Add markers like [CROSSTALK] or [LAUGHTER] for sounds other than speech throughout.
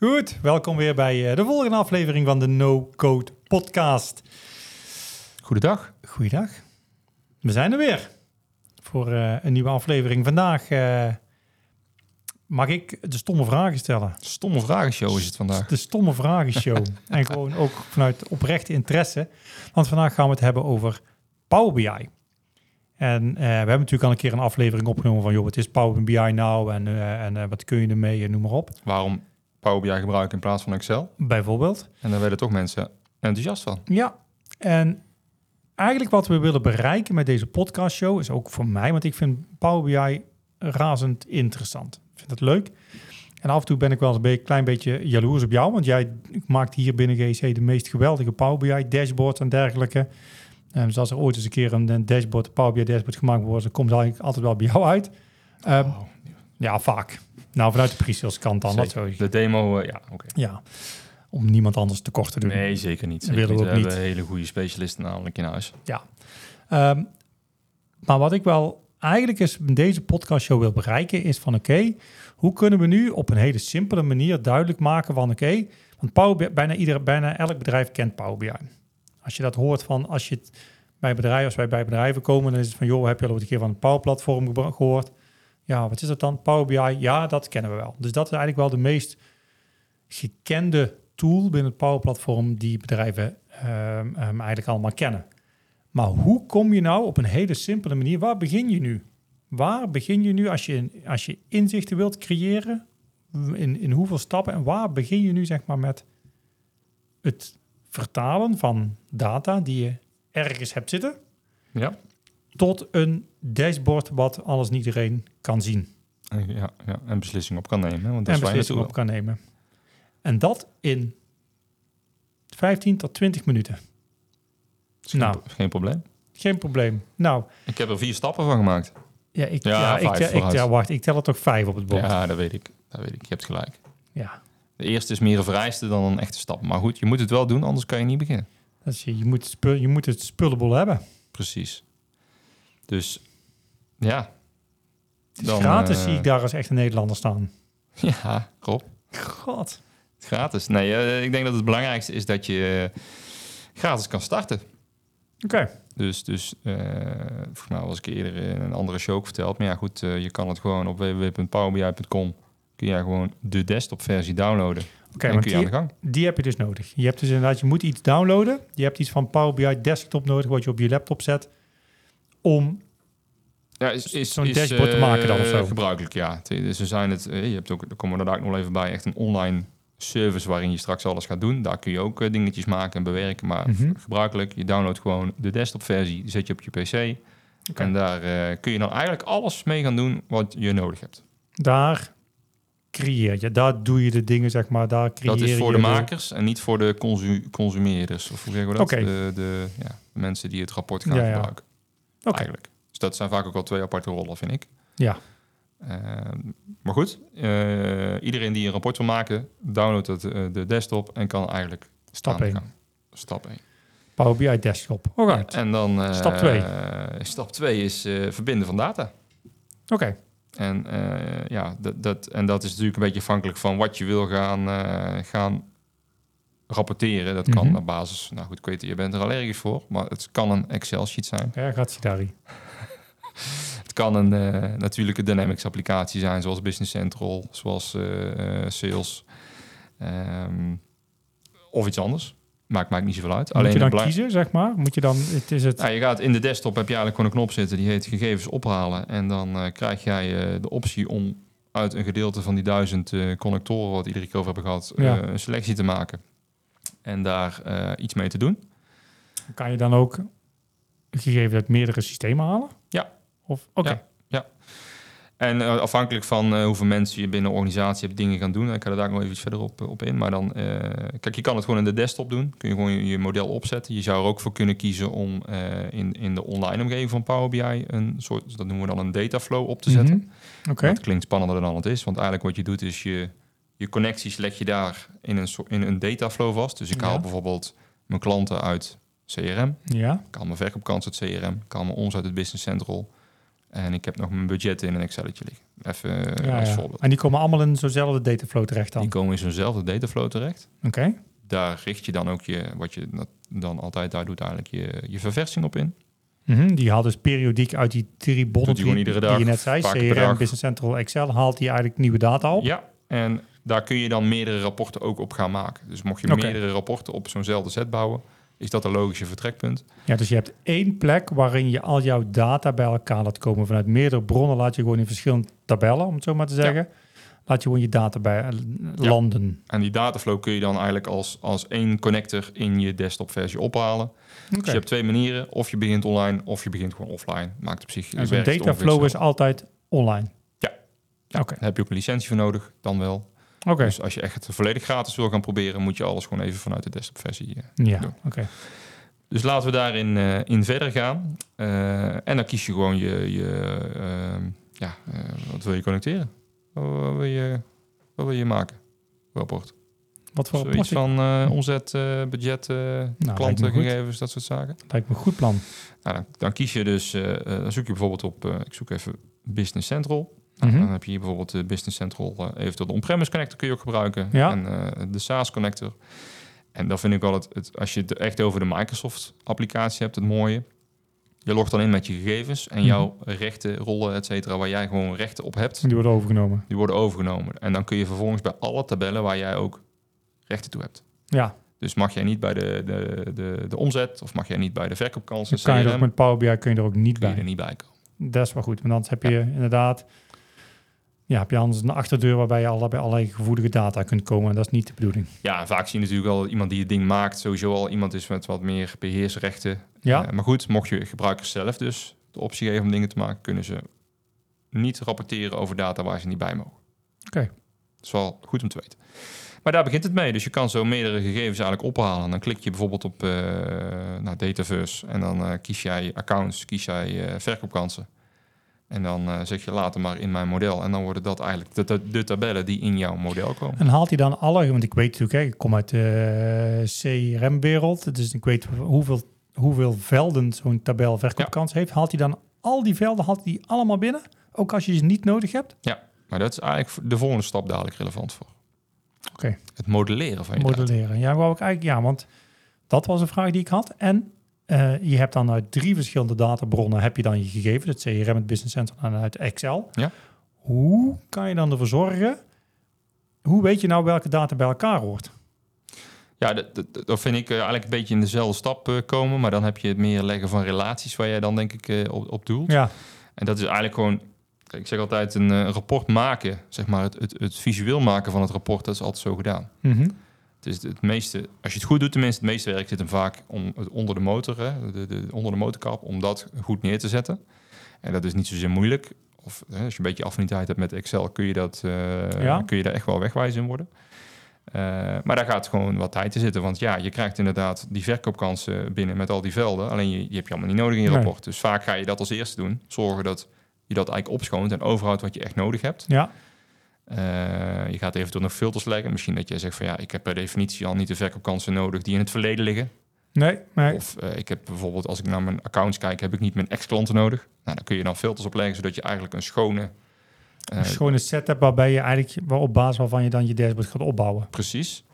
Goed, welkom weer bij eh, de volgende aflevering van de No Code Podcast. Goedendag. Goeiedag. We zijn er weer voor eh, een nieuwe aflevering. Vandaag eh, mag ik de stomme vragen stellen. Stomme vragenshow is het vandaag. De stomme vragenshow. [LAUGHS] en gewoon ook vanuit oprechte interesse. Want vandaag gaan we het hebben over Power BI. En we hebben natuurlijk al een keer een aflevering opgenomen van... joh, wat is Power BI nou en, en wat kun je ermee en noem maar op. Waarom Power BI gebruiken in plaats van Excel. Bijvoorbeeld. En daar werden toch mensen enthousiast van. Ja, en eigenlijk wat we willen bereiken met deze podcastshow is ook voor mij, want ik vind Power BI razend interessant. Ik vind het leuk. En af en toe ben ik wel een klein beetje jaloers op jou, want jij maakt hier binnen GC de meest geweldige Power BI dashboards en dergelijke. Um, dus als er ooit eens een keer een, dashboard, Power BI dashboard gemaakt wordt, dan komt het eigenlijk altijd wel bij jou uit. Um, Ja, vaak. Nou, vanuit de pre-sales kant dan. Dat zo. De demo, uh, ja, oké. Ja, om niemand anders tekort te doen. Nee, zeker niet. Zeker willen we, ook niet. hebben hele goede specialisten namelijk in huis. Ja. Um, maar wat ik wel eigenlijk is in deze podcastshow wil bereiken is van oké, hoe kunnen we nu op een hele simpele manier duidelijk maken van oké, want Power bijna, ieder, bijna elk bedrijf kent Power BI. Als je dat hoort van, als je het bij bedrijven, als wij bij bedrijven komen, dan is het van joh, heb je al een keer van een Power Platform gehoord? Ja, wat is dat dan? Power BI? Ja, dat kennen we wel. Dus dat is eigenlijk wel de meest gekende tool binnen het Power Platform die bedrijven um, eigenlijk allemaal kennen. Maar hoe kom je nou op een hele simpele manier? Waar begin je nu? Waar begin je nu als je, als je inzichten wilt creëren? In, in hoeveel stappen? En waar begin je nu zeg maar met het vertalen van data die je ergens hebt zitten? Ja tot een dashboard wat alles niet iedereen kan zien. Ja, ja en beslissingen op kan nemen. Want dat en beslissingen op kan nemen. En dat in 15 tot 20 minuten. Geen, nou, geen probleem. Geen probleem. Nou, ik heb er vier stappen van gemaakt. Ja, ik, ja, ik, tel, wacht, ik tel er toch vijf op het bord. Ja, dat weet ik. Dat weet ik. Je hebt gelijk. Ja. De eerste is meer een vereiste dan een echte stap. Maar goed, je moet het wel doen, anders kan je niet beginnen. Dat is, je, moet spul, je moet het spullable hebben. Precies. Dus ja. Dan, gratis uh, zie ik daar als echt een Nederlander staan. [LAUGHS] Ja, Rob. God. Gratis. Nee, uh, ik denk dat het belangrijkste is dat je uh, gratis kan starten. Oké. Okay. Dus, dus volgens mij was ik eerder in een andere show ook verteld. Maar ja, goed, je kan het gewoon op www.powerbi.com kun je gewoon de desktop versie downloaden. Oké, okay, die, aan de gang. die heb je dus nodig. Je hebt dus inderdaad, je moet iets downloaden. Je hebt iets van Power BI desktop nodig, wat je op je laptop zet om ja, is, is, zo'n dashboard te maken dan of zo? Eh, gebruikelijk, ja. Dus we zijn het, eh, je hebt ook, daar komen we daar nog even bij, echt een online service waarin je straks alles gaat doen. Daar kun je ook eh, dingetjes maken en bewerken. Maar mhm. gebruikelijk, je downloadt gewoon de desktop versie, zet je op je pc. En daar kun je dan eigenlijk alles mee gaan doen wat je nodig hebt. Daar creëer je, daar doe je de dingen, zeg maar, daar creëer Dat is voor de makers en niet voor de consu consumeerders. Of hoe zeggen we dat? De, de, ja, de mensen die het rapport gaan gebruiken. Okay. Eigenlijk. Dus dat zijn vaak ook wel twee aparte rollen, vind ik. Ja. Uh, maar goed, uh, iedereen die een rapport wil maken, downloadt het, uh, de desktop en kan eigenlijk stap 1. Stap 1. Power BI desktop. Alright. En dan stap 2. stap 2 is verbinden van data. Oké. Okay. En ja, dat, dat, en dat is natuurlijk een beetje afhankelijk van wat je wil gaan, gaan rapporteren. Dat kan mm op basis, nou goed, ik weet, je bent er allergisch voor, maar het kan een Excel-sheet zijn. Ja, gaat Citari. [LAUGHS] het kan een uh, natuurlijke Dynamics applicatie zijn, zoals Business Central, zoals uh, Sales, um, of iets anders. Maakt, maakt niet zoveel uit. Moet Alleen je dan kiezen, zeg maar? Moet je dan, het is het... Nou, je gaat in de desktop, heb je eigenlijk gewoon een knop zitten, die heet gegevens ophalen. En dan uh, krijg jij de optie om uit een gedeelte van die duizend eh, connectoren, wat iedere keer over hebben gehad, Ja. eh, een selectie te maken. En daar eh, iets mee te doen. Kan je dan ook gegevens uit meerdere systemen halen? Ja. Of oké. Ja. En eh, afhankelijk van eh, hoeveel mensen je binnen een organisatie hebt dingen gaan doen. Ik ga er daar nog even iets verder op, op in. Maar dan, kijk, je kan het gewoon in de desktop doen. Kun je gewoon je, je model opzetten. Je zou er ook voor kunnen kiezen om in, in de online omgeving van Power BI een soort, dat noemen we dan een dataflow op te zetten. Mhm. Oké. Dat klinkt spannender dan het is. Want eigenlijk wat je doet is je, je connecties leg je daar in een, in een dataflow vast. Dus ik haal Ja. bijvoorbeeld mijn klanten uit CRM. Ja. Ik haal mijn verkoopkans uit CRM. Ik haal mijn omzet uit Business Central. En ik heb nog mijn budgetten in een Excelletje liggen. Even eh, ja, als ja. voorbeeld. En die komen allemaal in zo'nzelfde dataflow terecht dan. Die komen in zo'nzelfde dataflow terecht. Oké. Daar richt je dan ook je, wat je dan altijd daar doet, eigenlijk je, je verversing op in. Mhm, Die haalt dus periodiek uit die drie bonnen die dag, je net zei, CRM, dag. Business Central, Excel, haalt hij eigenlijk nieuwe data op. Ja, en daar kun je dan meerdere rapporten ook op gaan maken. Dus mocht je meerdere rapporten op zo'nzelfde set bouwen, is dat een logische vertrekpunt. Ja, dus je hebt één plek waarin je al jouw data bij elkaar laat komen. Vanuit meerdere bronnen laat je gewoon in verschillende tabellen, om het zo maar te zeggen. Laat je gewoon je data bij eh, Ja. landen. En die dataflow kun je dan eigenlijk als, als één connector in je desktop versie ophalen. Dus je hebt twee manieren. Of je begint online, of je begint gewoon offline. Maakt op zich ongeveer dataflow is altijd online. Ja, Oké. daar heb je ook een licentie voor nodig, dan wel. Oké. Dus als je echt het volledig gratis wil gaan proberen, moet je alles gewoon even vanuit de desktop versie. eh. ja, doen. oké. Dus laten we daarin eh, in verder gaan. Eh, en dan kies je gewoon je, je ehm, ja, wat wil je connecteren? Wat, wat wil je, wat wil je maken? Rapport. Wat voor Zoiets rapport? van omzet, budget, goed. klantengegevens, dat soort zaken. Lijkt me een goed plan. Nou, dan, dan kies je dus, dan zoek je bijvoorbeeld op, ik zoek even Business Central. Nou, Mhm. Dan heb je hier bijvoorbeeld de Business Central, eh, eventueel de on-premise connector kun je ook gebruiken. Ja. En eh, de SaaS connector. En dan vind ik wel het, het, als je het echt over de Microsoft applicatie hebt, het mooie. Je logt dan in met je gegevens en Mhm. jouw rechten, rollen, et cetera, waar jij gewoon rechten op hebt, Die worden overgenomen. die worden overgenomen. En dan kun je vervolgens bij alle tabellen waar jij ook rechten toe hebt. Ja, Dus mag jij niet bij de, de, de, de omzet of mag jij niet bij de verkoopkansen, dan kan je er ook met Power BI kun je er ook niet kun je bij. er niet bij komen. Dat is wel goed, want anders heb je inderdaad... Ja, heb je anders een achterdeur waarbij je bij allerlei gevoelige data kunt komen. En dat is niet de bedoeling. Ja, vaak zie je natuurlijk al iemand die het ding maakt, sowieso al iemand is met wat meer beheersrechten. Ja, Eh, maar goed, mocht je gebruikers zelf dus de optie geven om dingen te maken, kunnen ze niet rapporteren over data waar ze niet bij mogen. Oké. Dat is wel goed om te weten. Maar daar begint het mee. Dus je kan zo meerdere gegevens eigenlijk ophalen. Dan klik je bijvoorbeeld op eh nou, Dataverse en dan eh, kies jij accounts, kies jij verkoopkansen. En dan eh, zeg je later maar in mijn model. En dan worden dat eigenlijk de, de, de tabellen die in jouw model komen. En haalt hij dan alle, want ik weet natuurlijk, hè, ik kom uit de CRM-wereld, dus ik weet hoeveel, hoeveel velden zo'n tabel verkoopkans heeft. Haalt hij dan al die velden, haalt hij die allemaal binnen? Ook als je ze niet nodig hebt? Maar dat is eigenlijk de volgende stap dadelijk relevant voor. Oké, Het modelleren van je data. modelleren. Ja, wou ik eigenlijk, ja, want dat was een vraag die ik had. En eh, je hebt dan uit drie verschillende databronnen heb je dan je gegevens, het CRM, het Business Central en uit Excel. Ja. Hoe kan je dan ervoor zorgen? Hoe weet je nou welke data bij elkaar hoort? Ja, dat, dat, dat vind ik eh, eigenlijk een beetje in dezelfde stap eh, komen. Maar dan heb je het meer leggen van relaties waar jij dan denk ik op, op doelt. Ja, En dat is eigenlijk gewoon, kijk, ik zeg altijd, een rapport maken, zeg maar, het, het, het visueel maken van het rapport, dat is altijd zo gedaan. Mhm. Het is het meeste, als je het goed doet tenminste, het meeste werk zit hem vaak om, het onder de motor, hè, de, de, onder de motorkap, om dat goed neer te zetten. En dat is niet zozeer moeilijk. Of hè, als je een beetje affiniteit hebt met Excel, kun je, dat, eh, Ja. kun je daar echt wel wegwijs in worden. Eh, maar daar gaat gewoon wat tijd in zitten. Want ja, je krijgt inderdaad die verkoopkansen binnen met al die velden. Alleen je, je hebt je allemaal niet nodig in je Nee. rapport. Dus vaak ga je dat als eerste doen. Zorgen dat je dat eigenlijk opschoont en overhoudt wat je echt nodig hebt. ja. Eh, je gaat eventueel nog filters leggen. Misschien dat je zegt van ja, ik heb per definitie al niet de verkoopkansen nodig die in het verleden liggen. Nee, nee. Of eh, ik heb bijvoorbeeld, als ik naar mijn accounts kijk, heb ik niet mijn ex-klanten nodig. Nou, dan kun je dan filters opleggen, zodat je eigenlijk een schone... eh, Een schone setup waarbij je eigenlijk op basis waarvan je dan je dashboard gaat opbouwen. Precies.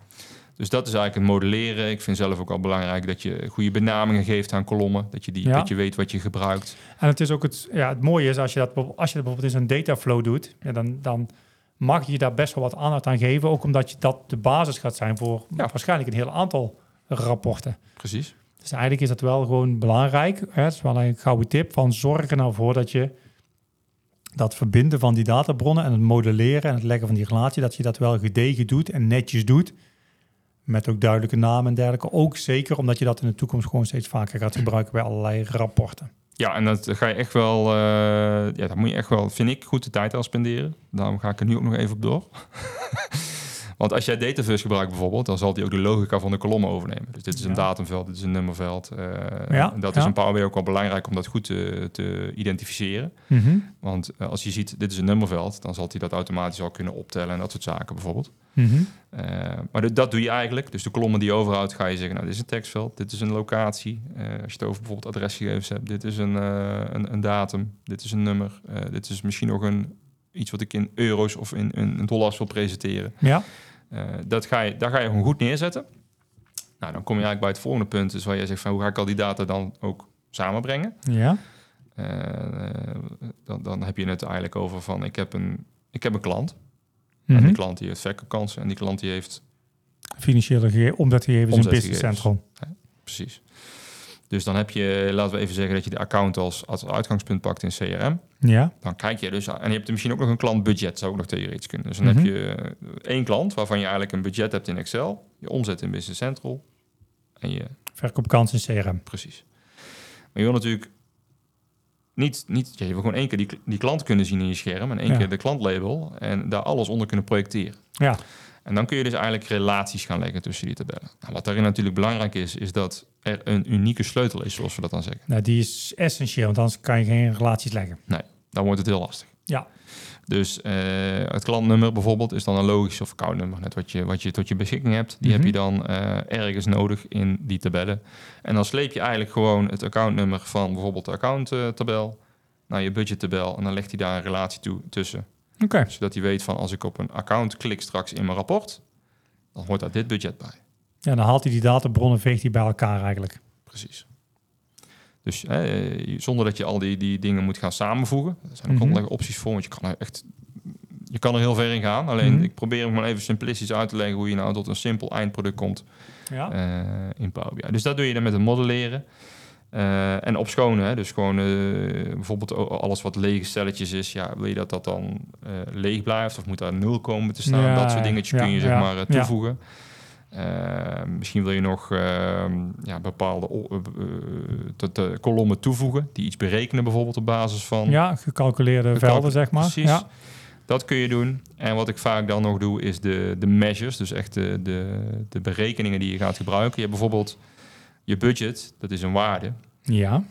Dus dat is eigenlijk het modelleren. Ik vind zelf ook al belangrijk dat je goede benamingen geeft aan kolommen. Dat je, die, Ja. dat je weet wat je gebruikt. En het is ook het, ja, het mooie is als je dat, als je dat bijvoorbeeld in zo'n dataflow doet, ja, dan, dan mag je daar best wel wat aandacht aan geven. Ook omdat je dat de basis gaat zijn voor Ja. waarschijnlijk een heel aantal rapporten. Precies. Dus eigenlijk is dat wel gewoon belangrijk. Hè? Het is wel een gouden tip van zorg er nou voor dat je dat verbinden van die databronnen en het modelleren en het leggen van die relatie, dat je dat wel gedegen doet en netjes doet. Met ook duidelijke namen en dergelijke. Ook zeker omdat je dat in de toekomst gewoon steeds vaker gaat gebruiken bij allerlei rapporten. Ja, en dat ga je echt wel, uh, ja, daar moet je echt wel, vind ik, goed de tijd aan spenderen. Daarom ga ik er nu ook nog even op door. [LAUGHS] Want als jij Dataverse gebruikt bijvoorbeeld, dan zal die ook de logica van de kolommen overnemen. Dus dit is een datumveld, dit is een nummerveld. Uh, ja, dat is een Power BI ook wel belangrijk om dat goed te, te identificeren. Mhm. Want uh, als je ziet, dit is een nummerveld, dan zal hij dat automatisch al kunnen optellen en dat soort zaken bijvoorbeeld. Mhm. Uh, maar dat doe je eigenlijk. Dus de kolommen die je overhoudt, ga je zeggen, nou, dit is een tekstveld, dit is een locatie. als je het over bijvoorbeeld adresgegevens hebt, dit is een, een, een, datum, dit is een nummer, dit is misschien nog een iets wat ik in euro's of in, in dollars wil presenteren. Ja. Uh, dat ga je, daar ga je gewoon goed neerzetten. Nou, dan kom je eigenlijk bij het volgende punt, dus waar je zegt van hoe ga ik al die data dan ook samenbrengen? Ja. Uh, dan, dan heb je het eigenlijk over van ik heb een, ik heb een klant. En die klant die heeft verkoopkansen en die klant die heeft financiële omzetgegevens in Business Central. Ja, precies. Dus dan heb je, laten we even zeggen dat je de account als, als uitgangspunt pakt in CRM. Ja. Dan kijk je dus, en je hebt misschien ook nog een klantbudget, zou ook nog theoretisch kunnen. Dus dan heb je één klant waarvan je eigenlijk een budget hebt in Excel, je omzet in Business Central en je... Verkoopkans in CRM. Precies. Maar je wil natuurlijk niet, niet je wil gewoon één keer die, die klant kunnen zien in je scherm en één Ja. keer de klantlabel en daar alles onder kunnen projecteren. Ja. En dan kun je dus eigenlijk relaties gaan leggen tussen die tabellen. Nou, wat daarin natuurlijk belangrijk is, is dat er een unieke sleutel is, zoals we dat dan zeggen. Nou, die is essentieel, want anders kan je geen relaties leggen. Dan wordt het heel lastig. Ja. Dus eh, het klantnummer bijvoorbeeld is dan een logisch of accountnummer, net wat je, wat je tot je beschikking hebt. Die Mhm. heb je dan eh, ergens nodig in die tabellen. En dan sleep je eigenlijk gewoon het accountnummer van bijvoorbeeld de accounttabel naar je budgettabel. En dan legt hij daar een relatie toe tussen. Zodat hij weet van als ik op een account klik straks in mijn rapport, dan hoort daar dit budget bij. Ja, dan haalt hij die databronnen, veegt hij bij elkaar eigenlijk. Precies. Dus eh, zonder dat je al die, die dingen moet gaan samenvoegen. Er zijn ook allerlei opties voor, want je kan er echt... Je kan er heel ver in gaan. Alleen Mhm. ik probeer hem maar even simplistisch uit te leggen... hoe je nou tot een simpel eindproduct komt Ja. eh, in Power BI. Dus dat doe je dan met het modelleren. Eh, en opschonen, hè? dus gewoon eh, bijvoorbeeld alles wat lege stelletjes is. Ja, wil je dat dat dan eh, leeg blijft of moet daar nul komen te staan? Ja, dat soort dingetjes ja, kun je zeg maar toevoegen. Misschien wil je nog eh, ja, bepaalde kolommen toevoegen die iets berekenen bijvoorbeeld op basis van ja, gecalculeerde Gecalcu- velden, zeg maar. Precies. Ja. Dat kun je doen. En wat ik vaak dan nog doe, is de, de measures. Dus echt de, de, de berekeningen die je gaat gebruiken. Je hebt bijvoorbeeld je budget, dat is een waarde. Ja.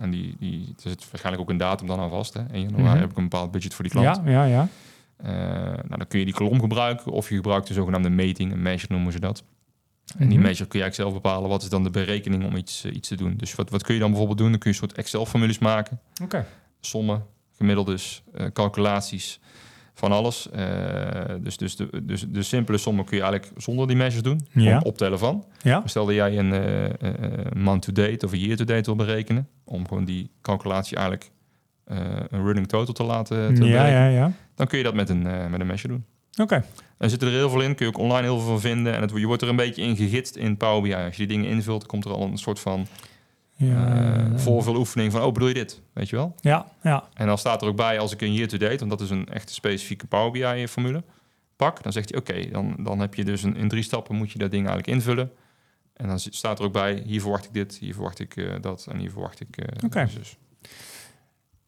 En die, die er zit waarschijnlijk ook een datum dan aan vast. Hè? 1 januari Mhm. heb ik een bepaald budget voor die klant. Ja, ja, ja. Eh, nou, dan kun je die kolom gebruiken. Of je gebruikt de zogenaamde meting, een measure noemen ze dat. En die Mhm. measure kun je eigenlijk zelf bepalen. Wat is dan de berekening om iets, eh, iets te doen. Dus wat, wat kun je dan bijvoorbeeld doen? Dan kun je een soort Excel-formules maken. Oké. sommen, gemiddeldes, eh, calculaties, van alles. Eh, dus, dus, de, dus de simpele sommen kun je eigenlijk zonder die measures doen. Ja. Om optellen van. Ja. Stel dat jij een eh, eh, eh, month-to-date of een year-to-date wil berekenen. Om gewoon die calculatie eigenlijk een running total te laten te Ja, berekenen. ja, ja. Dan kun je dat met een, met een measure doen. Oké. En zitten er heel veel in. Kun je ook online heel veel van vinden. En het, je wordt er een beetje in gegidst in Power BI. Als je die dingen invult, komt er al een soort van Ja, eh voorvuloefening van... Oh, bedoel je dit? Weet je wel? ja, ja. En dan staat er ook bij als ik een year-to-date, want dat is een echte specifieke Power BI-formule, pak, dan zegt hij oké, dan, dan heb je dus een, in drie stappen moet je dat ding eigenlijk invullen. En dan staat er ook bij, hier verwacht ik dit, hier verwacht ik eh, dat en hier verwacht ik... eh, Oké.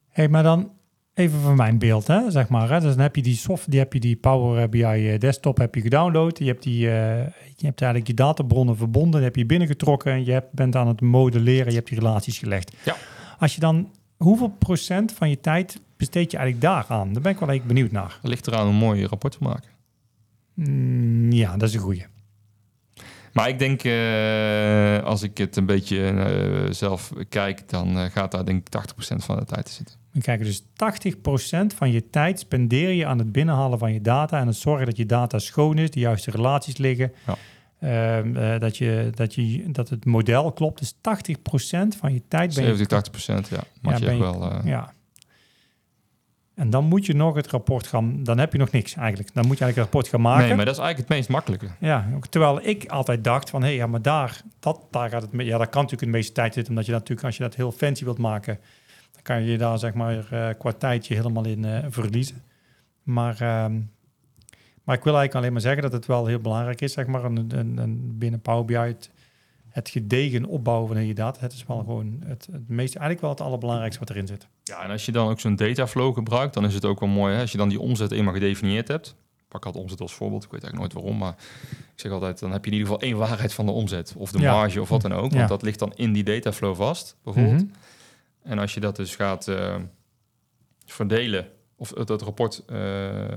Hey, maar dan even van mijn beeld, hè, zeg maar. Hè. Dus dan heb je die soft, die heb je die Power BI eh, desktop heb je gedownload. Je hebt die, eh, je hebt eigenlijk je databronnen verbonden, die heb je binnengetrokken. en Je hebt, bent aan het modelleren, je hebt die relaties gelegd. Ja. Als je dan, hoeveel procent van je tijd besteed je eigenlijk daaraan? Daar ben ik wel even benieuwd naar. Dat ligt eraan een mooi rapport te maken. Mm, ja, dat is een goeie. Maar ik denk, eh, als ik het een beetje zelf kijk, dan gaat daar denk ik 80% van de tijd te zitten. We kijken dus 80% van je tijd spendeer je aan het binnenhalen van je data en het zorgen dat je data schoon is, de juiste relaties liggen. Ja. Ehm, eh, dat, je, dat, je, dat het model klopt. Dus 80% van je tijd ben je... 70, 80%, ja. Mag je echt wel... eh, Ja. En dan moet je nog het rapport gaan... Dan heb je nog niks eigenlijk. Dan moet je eigenlijk het rapport gaan maken. nee, maar dat is eigenlijk het meest makkelijke. Ja, ook terwijl ik altijd dacht van... hé, hey, ja, maar daar, dat, daar gaat het... Ja, daar kan natuurlijk de meeste tijd zitten... omdat je dat natuurlijk, als je dat heel fancy wilt maken... Kan je je daar zeg maar eh qua tijdje helemaal in eh, verliezen. Maar, ehm, maar ik wil eigenlijk alleen maar zeggen dat het wel heel belangrijk is, zeg maar, een, een, een binnen Power BI het, het gedegen opbouwen van je data. Het is wel gewoon het, het meest, eigenlijk wel het allerbelangrijkste wat erin zit. Ja, en als je dan ook zo'n dataflow gebruikt, dan is het ook wel mooi. Hè? Als je dan die omzet eenmaal gedefinieerd hebt. Pak altijd omzet als voorbeeld. Ik weet eigenlijk nooit waarom, maar ik zeg altijd, dan heb je in ieder geval één waarheid van de omzet. Of de Ja. marge of wat dan ook. Want Ja. dat ligt dan in die dataflow vast, bijvoorbeeld. Mhm. En als je dat dus gaat eh, verdelen, of het rapport, eh,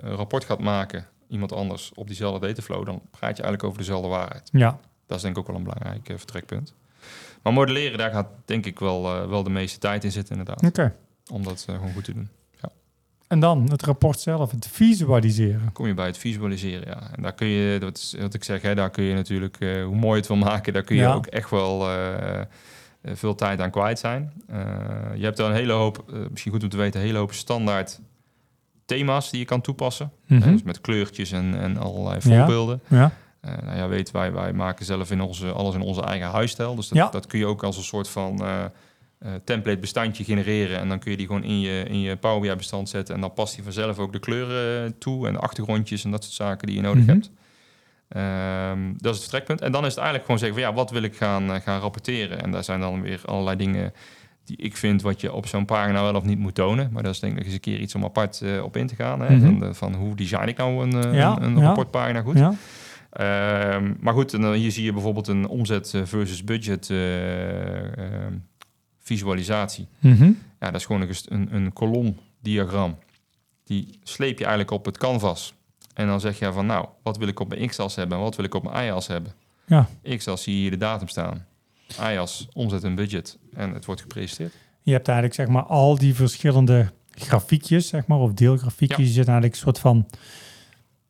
een rapport gaat maken, iemand anders op diezelfde dataflow, dan praat je eigenlijk over dezelfde waarheid. Ja, Dat is denk ik ook wel een belangrijk eh, vertrekpunt. Maar modelleren, daar gaat denk ik wel, wel de meeste tijd in zitten inderdaad. oké. Om dat gewoon goed te doen. En dan het rapport zelf, het visualiseren. kom je bij het visualiseren, ja. En daar kun je, dat is wat ik zeg, hè, daar kun je natuurlijk, hoe mooi het wil maken, daar kun je Ja. ook echt wel veel tijd aan kwijt zijn. Eh, je hebt er een hele hoop, eh, misschien goed om te weten, een hele hoop standaard thema's die je kan toepassen. Mhm. Dus met kleurtjes en, en allerlei Ja. voorbeelden. Ja, Eh, nou ja, weet wij, wij maken zelf in onze, alles in onze eigen huisstijl. Dus dat, Ja. dat kun je ook als een soort van eh, eh, template bestandje genereren. En dan kun je die gewoon in je, in je Power BI bestand zetten. En dan past die vanzelf ook de kleuren eh, toe en de achtergrondjes en dat soort zaken die je nodig Mhm. hebt. Ehm, dat is het vertrekpunt. En dan is het eigenlijk gewoon zeggen van ja, wat wil ik gaan, eh, gaan rapporteren? En daar zijn dan weer allerlei dingen die ik vind wat je op zo'n pagina wel of niet moet tonen. Maar dat is denk ik nog eens een keer iets om apart eh, op in te gaan. Hè? Mhm. van, hoe design ik nou een, eh, Ja, een, een ja. rapportpagina goed? ja. Ehm, maar goed, en dan hier zie je bijvoorbeeld een omzet versus budget eh, ehm, visualisatie. Mhm. Ja, dat is gewoon een, een, een kolomdiagram. Die sleep je eigenlijk op het canvas. En dan zeg je van, nou, wat wil ik op mijn x-as hebben en wat wil ik op mijn y-as hebben? Ja. X-as zie je hier de datum staan. Y-as, omzet en budget. En het wordt gepresenteerd. Je hebt eigenlijk zeg maar al die verschillende grafiekjes, zeg maar, of deelgrafiekjes. Ja. Je zit eigenlijk een soort van,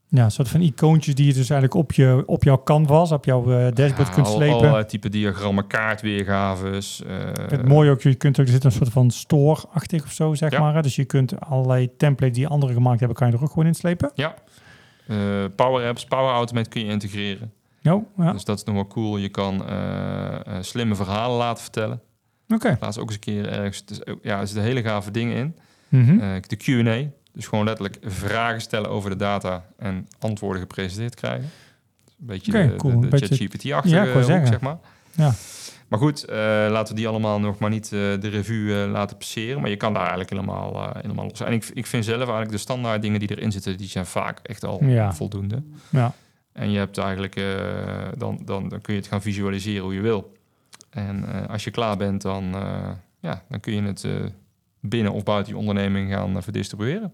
ja, een soort van icoontjes die je dus eigenlijk op, je, op jouw canvas, op jouw eh, dashboard Ja, kunt al- slepen. Allerlei type diagrammen, kaartweergaves. eh, het mooie ook, je kunt ook, er zit een soort van store-achtig of zo, zeg Ja. maar. Dus je kunt allerlei templates die anderen gemaakt hebben, kan je er ook gewoon in slepen. eh, Power Apps, Power Automate kun je integreren. Jo, ja, Dus dat is nog wel cool. Je kan eh, eh, slimme verhalen laten vertellen. oké. Laatst ook eens een keer ergens. Dus, ja, er zitten hele gave dingen in. Mhm. Eh, de Q&A. Dus gewoon letterlijk vragen stellen over de data en antwoorden gepresenteerd krijgen. Een beetje cool. de, beetje- ChatGPT-achtige Ja, zeg maar. Ja. Maar goed, eh, laten we die allemaal nog maar niet eh, de revue eh, laten passeren. Maar je kan daar eigenlijk helemaal, helemaal los. En ik, ik vind zelf eigenlijk de standaard dingen die erin zitten, die zijn vaak echt al Ja. voldoende. Ja. En je hebt eigenlijk, dan, dan, dan kun je het gaan visualiseren hoe je wil. En als je klaar bent, dan, ja, dan kun je het binnen of buiten je onderneming gaan verdistribueren.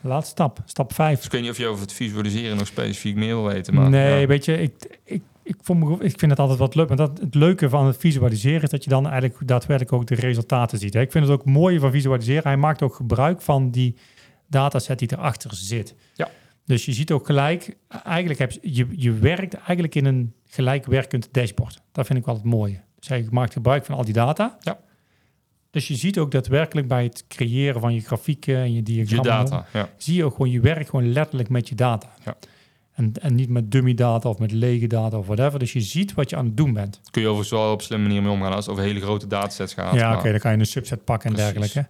Laatste stap, stap 5. Dus ik weet niet of je over het visualiseren nog specifiek meer wil weten. Maar, nee, ja. weet je, ik, ik, ik, vond ik vind het altijd wat leuk. Maar dat, het leuke van het visualiseren is dat je dan eigenlijk daadwerkelijk ook de resultaten ziet. Hè. Ik vind het ook mooi van visualiseren. Hij maakt ook gebruik van die dataset die erachter zit. Ja. Dus je ziet ook gelijk, eigenlijk heb je, je, je werkt eigenlijk in een gelijkwerkend dashboard. Dat vind ik wel het mooie. Dus hij maakt gebruik van al die data. Ja. Dus je ziet ook daadwerkelijk bij het creëren van je grafieken en je je diagrammen data, ja. zie je ook gewoon, je werkt gewoon letterlijk met je data. Ja. En, en niet met dummy data of met lege data of whatever. Dus je ziet wat je aan het doen bent. Kun je overigens wel op slimme manier mee omgaan als het over hele grote datasets gaat. ja, oké, dan kan je een subset pakken en Precies. dergelijke.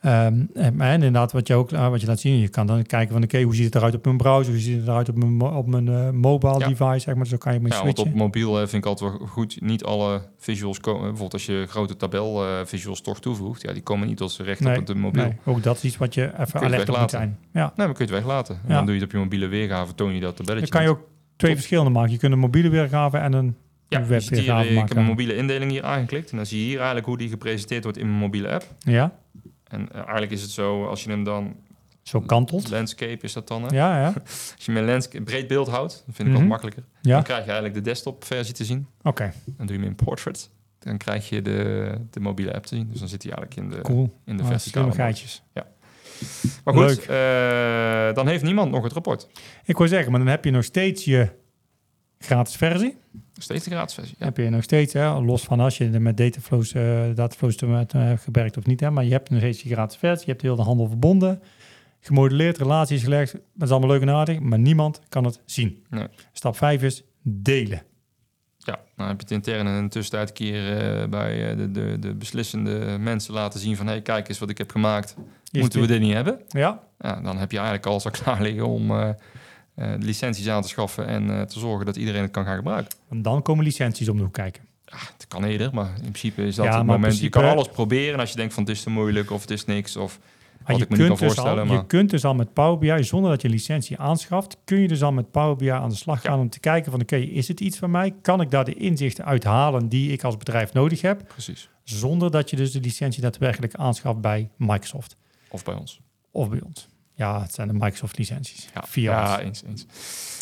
Ehm, en, maar inderdaad, wat je ook eh, wat je laat zien, je kan dan kijken van oké, hoe ziet het eruit op mijn browser, hoe ziet het eruit op mijn, op mijn eh, mobile Ja. device, zeg maar. Zo kan je mee Ja, want switchen. op mobiel eh, vind ik altijd wel goed. Niet alle visuals komen. Bijvoorbeeld als je grote tabel visuals toch toevoegt, ja, die komen niet tot z'n recht Nee, op het mobiel. Nee, ook dat is iets wat je even alert op moet zijn. Ja. Nee, maar kun je het weglaten. En Ja. dan doe je het op je mobiele weergave, toon je dat tabelletje. Dan kan je ook twee Top. verschillende maken. Je kunt een mobiele weergave en een ja, webweergave eh, ik heb maken. een mobiele indeling hier aangeklikt. En dan zie je hier eigenlijk hoe die gepresenteerd wordt in mijn mobiele app. Ja, En eh, eigenlijk is het zo, als je hem dan... zo kantelt. Landscape is dat dan, hè? Ja, ja. [LAUGHS] Als je hem landscape, breed beeld houdt, dan vind ik wat makkelijker. Ja, Dan krijg je eigenlijk de desktop versie te zien. oké. Dan doe je hem in portrait. Dan krijg je de, de mobiele app te zien. Dus dan zit hij eigenlijk in de, Cool. in de Ah, verticale mode. geitjes. Maar goed, eh, dan heeft niemand nog het rapport. Ik wil zeggen, maar dan heb je nog steeds je gratis versie. Steeds de gratis versie. Ja. Heb je nog steeds, hè, los van als je met dataflows, eh dataflows te met, eh, gewerkt of niet. Hè, maar je hebt nog steeds je gratis versie. Je hebt heel de handel verbonden. Gemodelleerd, relaties gelegd. Dat is allemaal leuk en aardig, maar niemand kan het zien. Nee. Stap 5 is delen. Ja, dan heb je het intern in de tussentijd keer eh, bij eh, de, de, de beslissende mensen laten zien van... hé, hey, kijk eens wat ik heb gemaakt. Is Moeten we dit- niet hebben? Ja, Ja, dan heb je eigenlijk alles al klaar liggen om de licenties aan te schaffen... en eh, te zorgen dat iedereen het kan gaan gebruiken. en dan komen licenties om de hoek kijken. Het kan eerder, maar in principe is dat Ja, het maar moment. principe- Je kan alles proberen en als je denkt van het is te moeilijk of het is niks... of Maar wat je ik me niet kan kunt, dus al, voorstellen. je Maar kunt dus al met Power BI, zonder dat je licentie aanschaft, kun je dus al met Power BI aan de slag Ja. gaan om te kijken van oké, is het iets van mij? Kan ik daar de inzichten uithalen die ik als bedrijf nodig heb? precies. Zonder dat je dus de licentie daadwerkelijk aanschaft bij Microsoft Of bij ons. of bij ons. Ja, het zijn de Microsoft licenties. Ja, Via ja ons. eens, eens.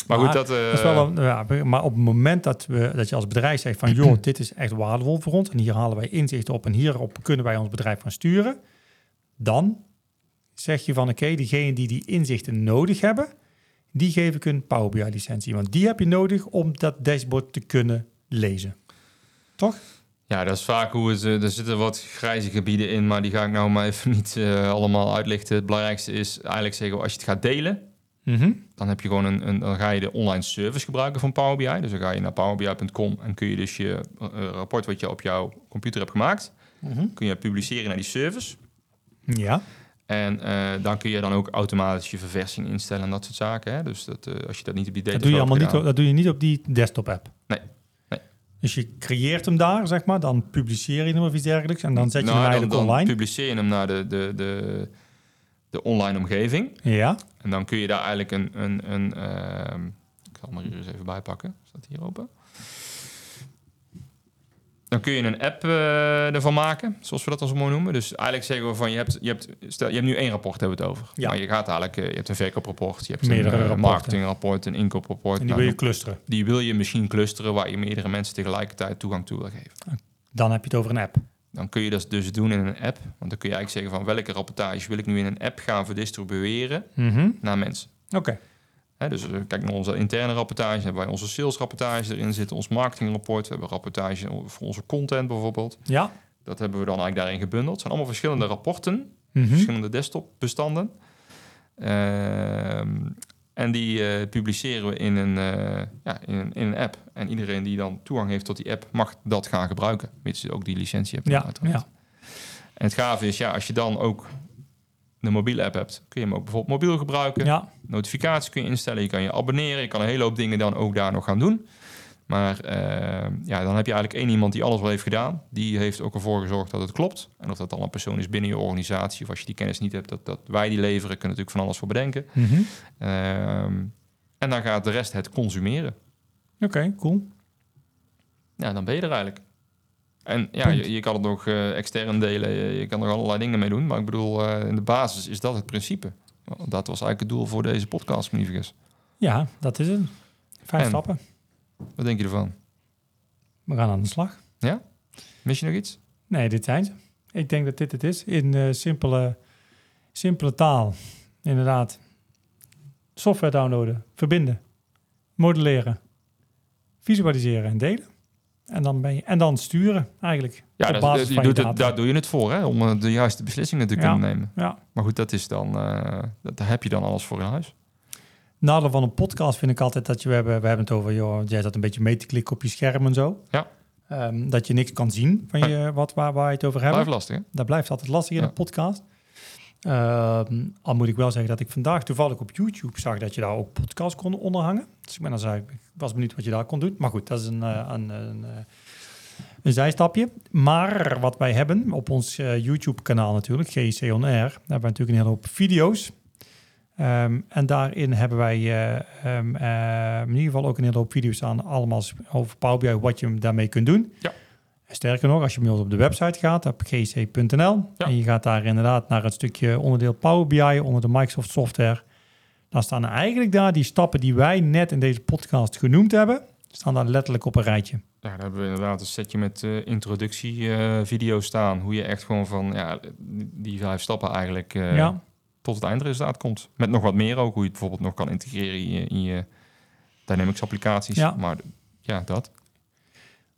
Maar, Maar goed, dat... eh, Dat is wel een, ja, maar op het moment dat, we, dat je als bedrijf zegt van... joh, dit is echt waardevol voor ons... en hier halen wij inzichten op... en hierop kunnen wij ons bedrijf gaan sturen... dan zeg je van oké, diegenen die die inzichten nodig hebben... die geef ik een Power BI-licentie. Want die heb je nodig om dat dashboard te kunnen lezen. Toch? Ja, dat is vaak hoe het... eh, er zitten wat grijze gebieden in, maar die ga ik nou maar even [LAUGHS] niet eh, allemaal uitlichten. Het belangrijkste is eigenlijk zeggen, als je het gaat delen... Mhm. dan heb je gewoon een, een, dan ga je de online service gebruiken van Power BI. Dus dan ga je naar powerbi.com en kun je dus je eh, rapport wat je op jouw computer hebt gemaakt, Mhm. kun je publiceren naar die service. Ja. En eh, dan kun je dan ook automatisch je verversing instellen en dat soort zaken. Hè? Dus dat, eh, als je dat niet op die Dat doe, je allemaal niet, op- dat doe je niet op die desktop-app. Nee. Nee. Dus je creëert hem daar, zeg maar. Dan publiceer je hem of iets dergelijks. En dan zet je Nou, hem dan- eigenlijk dan, online. publiceer je hem naar de, de, de, de online omgeving. Ja. En dan kun je daar eigenlijk een... een, een ehm, ik zal hem er eens even bij pakken. Staat hier open? Dan kun je een app eh, ervan maken, zoals we dat al zo mooi noemen. Dus eigenlijk zeggen we van, je hebt, je hebt, stel, je hebt nu één rapport, hebben we het over. Ja. Maar je gaat eigenlijk, eh, je hebt een verkooprapport, je hebt Meerdere een eh, marketingrapport, een inkooprapport. En die Nou, wil je clusteren. die wil je misschien clusteren waar je meerdere mensen tegelijkertijd toegang toe wil geven. Dan heb je het over een app. Dan kun je dat dus doen in een app. Want dan kun je eigenlijk zeggen van welke rapportage wil ik nu in een app gaan verdistribueren Mhm. naar mensen. Oké. Hè, dus eh, kijk naar onze interne rapportage, hebben wij onze sales rapportage erin zitten, ons marketingrapport, we hebben rapportage voor onze content bijvoorbeeld. Ja. Dat hebben we dan eigenlijk daarin gebundeld. Het zijn allemaal verschillende rapporten, Mhm. verschillende desktop bestanden. Ehm, en die eh, publiceren we in een, eh, ja, in, een, in een app. En iedereen die dan toegang heeft tot die app, mag dat gaan gebruiken. Mits je ook die licentie hebt. Ja, ja. En het gave is, ja, als je dan ook de mobiele app hebt, kun je hem ook bijvoorbeeld mobiel gebruiken. ja. Notificaties kun je instellen, je kan je abonneren, je kan een hele hoop dingen dan ook daar nog gaan doen. Maar eh, ja, dan heb je eigenlijk één iemand die alles wel heeft gedaan. Die heeft ook ervoor gezorgd dat het klopt. En of dat dan een persoon is binnen je organisatie, of als je die kennis niet hebt, dat, dat wij die leveren, kunnen natuurlijk van alles voor bedenken. Mhm. Ehm, en dan gaat de rest het consumeren. Oké, cool. Ja, dan ben je er eigenlijk. En ja, je, je kan het nog eh, extern delen, je, je kan er allerlei dingen mee doen. Maar ik bedoel, eh, in de basis is dat het principe. Dat was eigenlijk het doel voor deze podcast, me niet. Ja, dat is het. Vijf En? stappen. Wat denk je ervan? We gaan aan de slag. Mis je nog iets? Nee, dit zijn ze. Ik denk dat dit het is. In eh, simpele, simpele taal. Inderdaad. Software downloaden, verbinden, modelleren, visualiseren en delen. En dan, ben je, en dan sturen eigenlijk. Ja, op dat, je doet het, daar doe je het voor, hè? om eh, de juiste beslissingen te Ja. kunnen nemen. Ja. Maar goed, dat is dan, eh, dat, daar heb je dan alles voor in huis. Nadeel van een podcast vind ik altijd dat je, we hebben, we hebben het over, joh, jij zat een beetje mee te klikken op je scherm en zo. Ja. Ehm, dat je niks kan zien van je, wat, waar, waar je het over hebben. Blijf lastig, hè? Dat blijft altijd lastig in Ja. een podcast. Ehm, al moet ik wel zeggen dat ik vandaag toevallig op YouTube zag dat je daar ook podcast kon onderhangen. Dus ik ben dan ik was benieuwd wat je daar kon doen. Maar goed, dat is een, eh, een, een, eh, een zijstapje. Maar wat wij hebben op ons eh, YouTube-kanaal natuurlijk, GIC On Air, daar hebben we natuurlijk een hele hoop video's. Ehm, en daarin hebben wij eh, ehm, eh, in ieder geval ook een hele hoop video's staan, allemaal over Power BI, wat je daarmee kunt doen. Ja. Sterker nog, als je op de website gaat, op gc.nl, Ja. en je gaat daar inderdaad naar het stukje onderdeel Power BI onder de Microsoft software, dan staan er eigenlijk daar die stappen die wij net in deze podcast genoemd hebben, staan daar letterlijk op een rijtje. Ja, daar hebben we inderdaad een setje met eh introductievideo's staan. Hoe je echt gewoon van ja, die vijf stappen eigenlijk eh, ja, tot het eindresultaat komt. Met nog wat meer ook. Hoe je het bijvoorbeeld nog kan integreren in je, in je Dynamics applicaties. Ja. Maar ja, dat.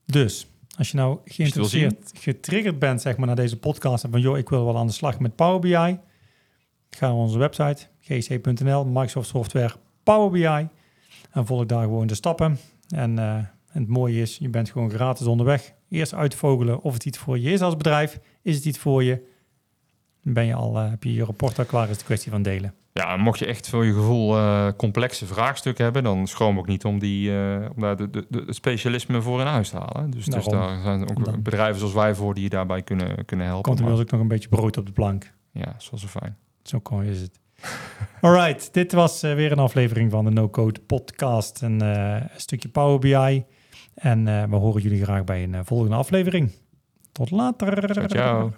dus als je nou geïnteresseerd, getriggerd bent zeg maar, naar deze podcast en van joh, ik wil wel aan de slag met Power BI, ga naar onze website gc.nl, Microsoft Software Power BI en volg daar gewoon de stappen. En eh, En het mooie is, je bent gewoon gratis onderweg. Eerst uitvogelen of het iets voor je is als bedrijf. Is het iets voor je? Ben je al, eh, heb je je rapport al klaar, is het kwestie van delen. Ja, mocht je echt voor je gevoel eh, complexe vraagstukken hebben, dan schroom ook niet om, die, eh, om daar de, de, de, specialisme voor in huis te halen. Dus, dus Daarom. daar zijn ook Dan- bedrijven zoals wij voor die je daarbij kunnen, kunnen helpen. Komt er wel ook nog een beetje brood op de plank. ja, zoals zo fijn. Zo kon is het. [LAUGHS] Alright, dit was weer een aflevering van de No Code podcast. Een een stukje Power BI. En we horen jullie graag bij een volgende aflevering. Tot later. Ciao, ciao.